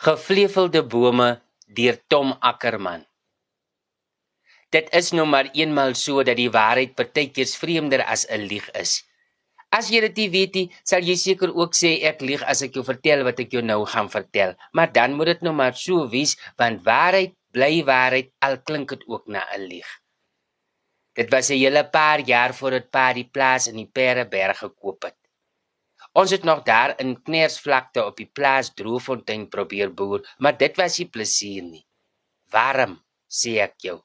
Gevlevelde bome deur Tom Ackerman. Dit is nou maar eenmal so dat die waarheid partykeers vreemder as 'n lieg is. As jy dit nie weet nie, sal jy seker ook sê ek lieg as ek jou vertel wat ek jou nou gaan vertel. Maar dan moet dit nou maar so wees want waarheid bly waarheid al klink dit ook na 'n lieg. Dit was 'n hele paar jaar voordat pa die plaas in die Pereberg gekoop het. Ons het nog daar in Knersvlakte op die plaas Droefontein probeer boer, maar dit was nie plesier nie. Warm, sê ek jou,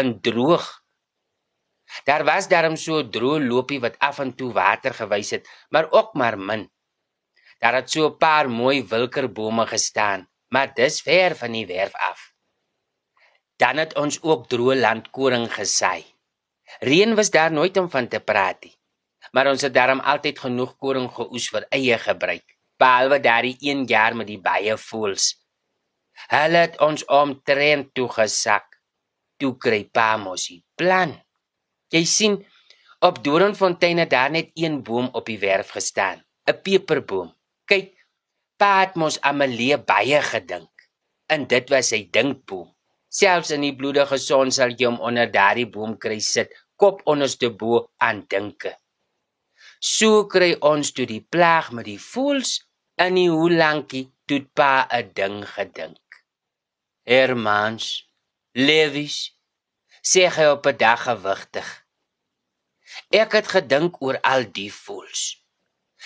in droog. Daar was darm so droë lopie wat af en toe water gewys het, maar ook maar min. Daar het so 'n paar mooi wilkerbome gestaan, maar dis ver van die werf af. Dan het ons ook droë landkoring gesaai. Reën was daar nooit om van te praat nie maar ons het daarom altyd genoeg koring geoes vir eie gebruik, behalwe daardie een jaar met die baie voels. Hulle het ons omtrent toe gesak. Toe kry pa mos die plan. Jy sien, op Doornfontein het daar net een boom op die werf gestaan, 'n peperboom. Kyk, pa het mos Amelie baie gedink. En dit was sy dinkboom. Selfs in die bloedige son sal jy hom onder daardie boom kry sit, kop onderste bo aan dinke. So kry ons toe die plaag met die voels in die hoe lankie toe pa 'n ding gedink. Hermans, Levis, sê hy op 'n dag gewigtig. Ek het gedink oor al die voels.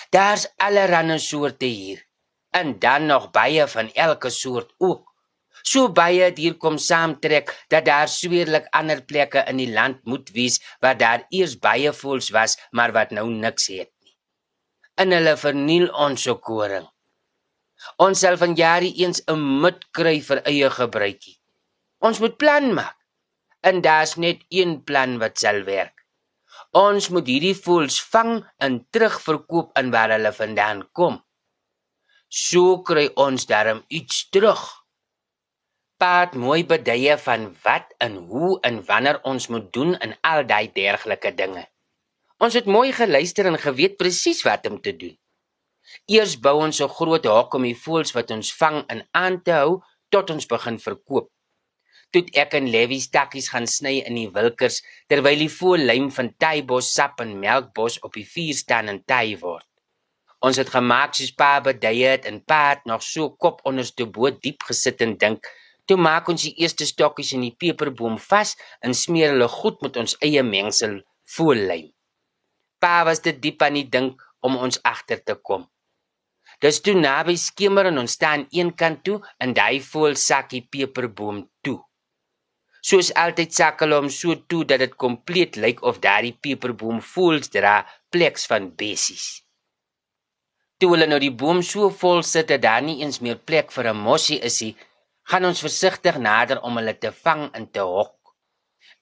Daar's allerlei soorte hier en dan nog baie van elke soort ook so baie dier kom saamtrek dat daar sweerlik ander plekke in die land moet wees waar daar eers baie voels was, maar wat nou niks het nie. In hulle verniel ons se koring. Ons sal van jare eens 'n mut kry vir eie gebruikie. Ons moet plan maak. En daar's net een plan wat sal werk. Ons moet hierdie voels vang en terugverkoop in waar hulle vandaan kom. So kry ons darm iets terug paat mooi beduie van wat en hoe en wanneer ons moet doen in al daai dergelike dinge. Ons het mooi geluister en geweet presies wat om te doen. Eers bou ons 'n groot hok om die voëls wat ons vang in aan te hou tot ons begin verkoop. Toe ek en Levi stakkies gaan sny in die wilkers terwyl die voël lym van tybos sap en melkbos op die vuur staan en ty word. Ons het gemaak soos pa beduie het en paat nog so kop onderste bo diep gesit en dink Toe maak ons die eerste stokkies in die peperboom vas en smeer hulle goed met ons eie mengsel voorlyn. Pa was te diep aan die dink om ons agter te kom. Dis toe naby skemer en ons staan een kant toe en daai voel sakkie peperboom toe. Soos altyd sakkel hom so toe dat dit kompleet lyk of daai peperboom voels dra pleks van bessies. Toe hulle nou die boom so vol sit dat daar nie eens meer plek vir 'n mossie is nie, gaan ons versigtig nader om hulle te vang en te hok.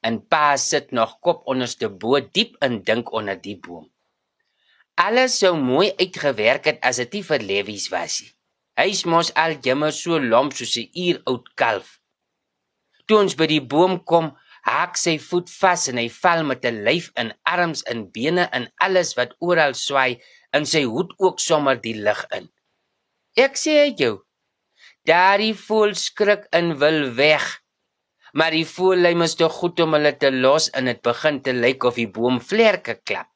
En pa sit nog kop onderste bo diep in dink onder die boom. Alles sou mooi uitgewerk het as dit nie vir Lewies was nie. Hy's mos al jemmer so lomp soos 'n uur oud kalf. Toe ons by die boom kom, haak sy voet vas en hy val met 'n lyf en arms en bene en alles wat oral swai en sy hoed ook sommer die lug in. Ek sê jou, Daardie voel skrik en wil weg. Maar die voel lê mos te goed om hulle te los en dit begin te lyk of die boom vlerke klap.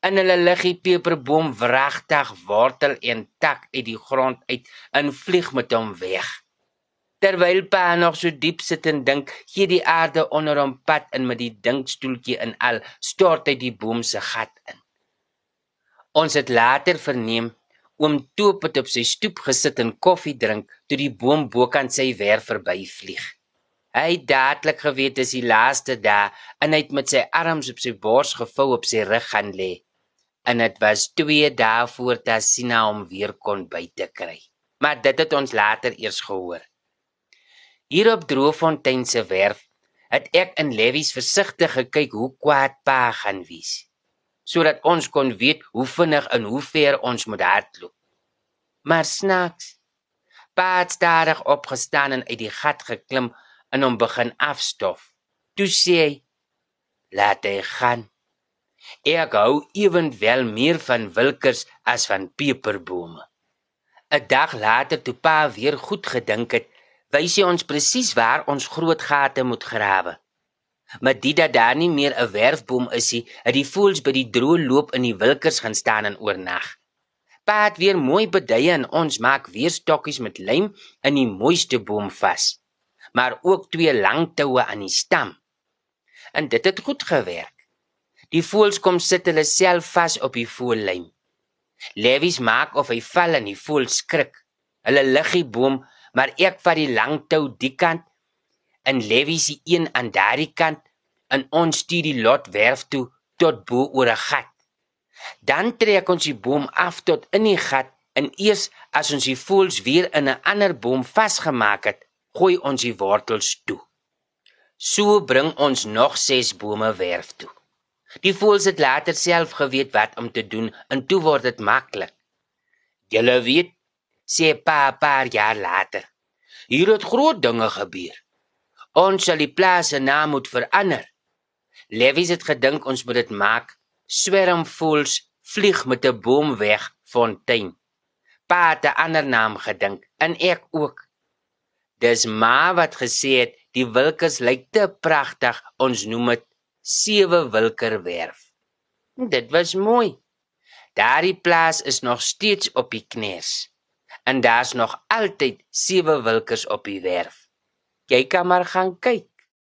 En hulle liggie peperboom wragtig wortel en tak uit die grond uit en vlieg met hom weg. Terwyl pa nog so diep sit en dink, gee die aarde onder hom pad in met die dinkstoeltjie in al stort hy die boom se gat in. Ons het later verneem Oom Toop het op sy stoep gesit en koffie drink toe die boom bokant sy werf verbyvlieg. Hy het dadelik geweet dis die laaste dag en hy het met sy arms op sy bors gevou op sy rug gaan lê. En dit was 2 dae voor Tassina hom weer kon buite kry. Maar dit het ons later eers gehoor. Hier op Droefontein se werf het ek in Lewies versigtig gekyk hoe kwaad pa gaan wees sodat ons kon weet hoe vinnig en hoe ver ons moet hardloop. Maar snaaks, paat stadig opgestaan en uit die gat geklim en hom begin afstof. Toe sê hy: "Laat hy gaan. Ek hou ewenwel meer van wilkers as van peperbome." 'n dag later toe pa weer goed gedink het, wys hy ons presies waar ons groot gate moet grawe. Maar dit dat daar nie meer 'n werfboom is nie, het die voëls by die droë loop in die wilkers gaan staan en oornag. Pa het weer mooi beduie en ons maak weer stokkies met lym in die mooiste boom vas, maar ook twee lang toue aan die stam. En dit het goed gewerk. Die voëls kom sit hulle self vas op die voëllyn. Lewies maak of hy val en die voël skrik. Hulle lig die boom, maar ek vat die lang tou die kant en Lewies die een aan daardie kant en ons stuur die lot werf toe tot bo oor 'n gat. Dan trek ons die boom af tot in die gat en eers as ons die voëls weer in 'n ander boom vasgemaak het, gooi ons die wortels toe. So bring ons nog 6 bome werf toe. Die voëls het later self geweet wat om te doen en toe word dit maklik. Julle weet, sê pa 'n paar jaar later. Hier het groot dinge gebeur. Ons sal die plaas se naam moet verander. Lewies het gedink ons moet dit maak swerm voëls vlieg met 'n boom weg fontein. Pa het 'n ander naam gedink en ek ook. Dis ma wat gesê het die wilkes lyk te pragtig, ons noem dit sewe wilkerwerf. Dit was mooi. Daardie plaas is nog steeds op die kneus. En daar's nog altyd sewe wilkers op die werf. Jy kan maar gaan kyk.